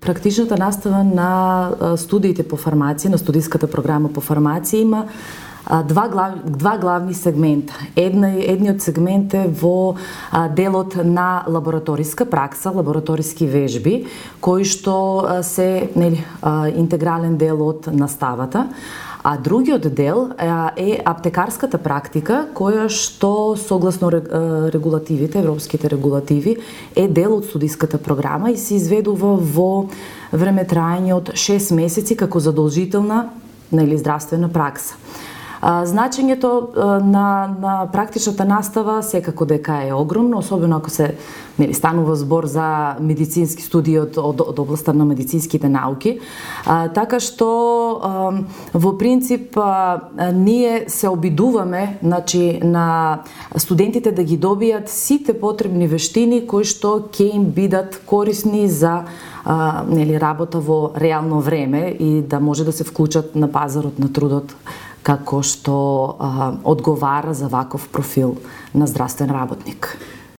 Практичната настава на студиите по фармација, на студиската програма по фармација има два, глав, два главни сегмента. Една, едниот сегмент е во а, делот на лабораториска пракса, лабораториски вежби, кои што а, се нели, а, интегрален дел од наставата. А другиот дел е аптекарската практика, која што согласно регулативите, европските регулативи, е дел од студиската програма и се изведува во време трајање од 6 месеци како задолжителна нели здравствена пракса. Значењето на, на практичната настава секако дека е огромно, особено ако се нели, станува збор за медицински студии од, од, од областта на медицинските науки. А, така што а, во принцип а, ние се обидуваме значи, на студентите да ги добијат сите потребни вештини кои што ќе им бидат корисни за а, нели работа во реално време и да може да се вклучат на пазарот на трудот како што а, одговара за ваков профил на здравствен работник.